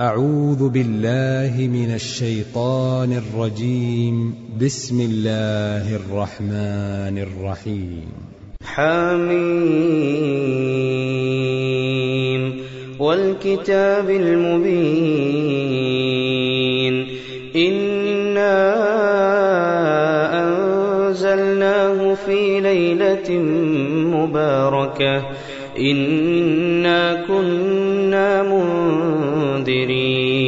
أعوذ بالله من الشيطان الرجيم. بسم الله الرحمن الرحيم. حميم. والكتاب المبين. إنا أنزلناه في ليلة مباركة. إنا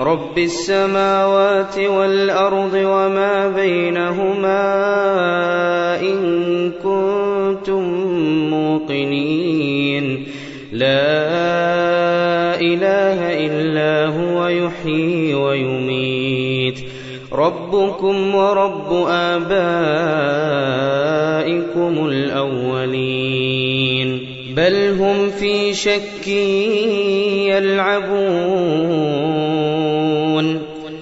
رب السماوات والأرض وما بينهما إن كنتم موقنين. لا إله إلا هو يحيي ويميت. ربكم ورب آبائكم الأولين. بل هم في شك يلعبون.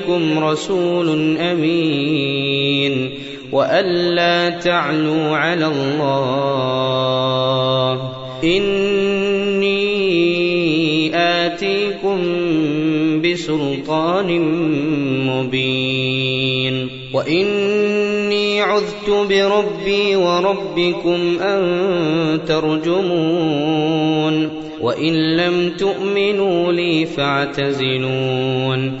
إني لكم رسول أمين وألا تعلوا على الله. إني آتيكم بسلطان مبين. وإني عذت بربي وربكم أن ترجمون. وإن لم تؤمنوا لي فاعتزلون.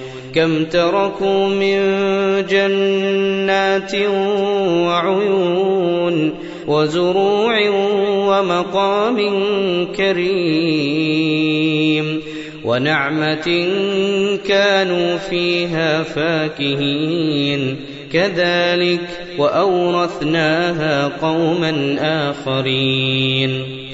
كم تركوا من جنات وعيون وزروع ومقام كريم ونعمة كانوا فيها فاكهين. كذلك وأورثناها قوما آخرين.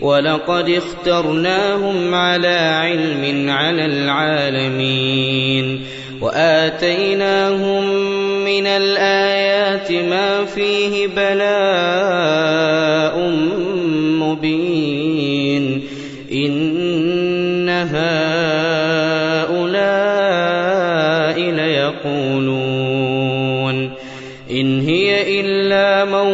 ولقد اخترناهم على علم على العالمين وآتيناهم من الآيات ما فيه بلاء مبين إن هؤلاء ليقولون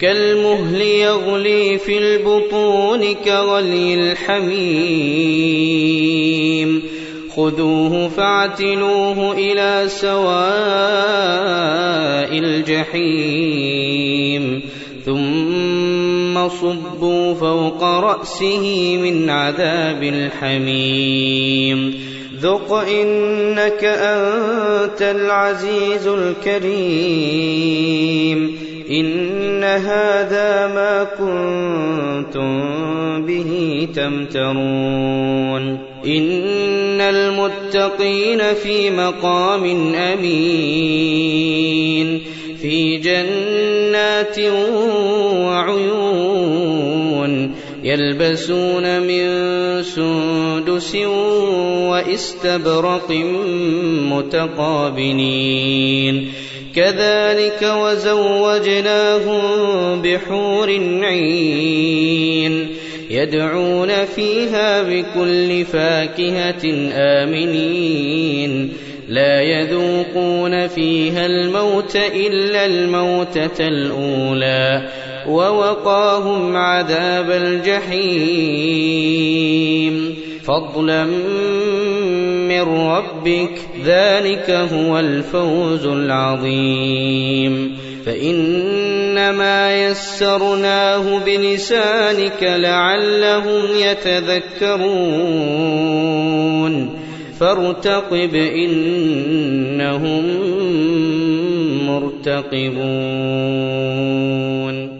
كالمهل يغلي في البطون كغلي الحميم. خذوه فاعتلوه إلى سواء الجحيم. ثم صبوا فوق رأسه من عذاب الحميم. ذق إنك أنت العزيز الكريم. إن هذا ما كنتم به تمترون إن المتقين في مقام أمين في جنات وعيون يلبسون من سندس واستبرق متقابلين كذلك وزوجناهم بحور عين يدعون فيها بكل فاكهة آمنين لا يذوقون فيها الموت إلا الموتة الأولى ووقاهم عذاب الجحيم فضلا من ربك ذلك هو الفوز العظيم. فإنما يسرناه بلسانك لعلهم يتذكرون. فارتقب إنهم مرتقبون.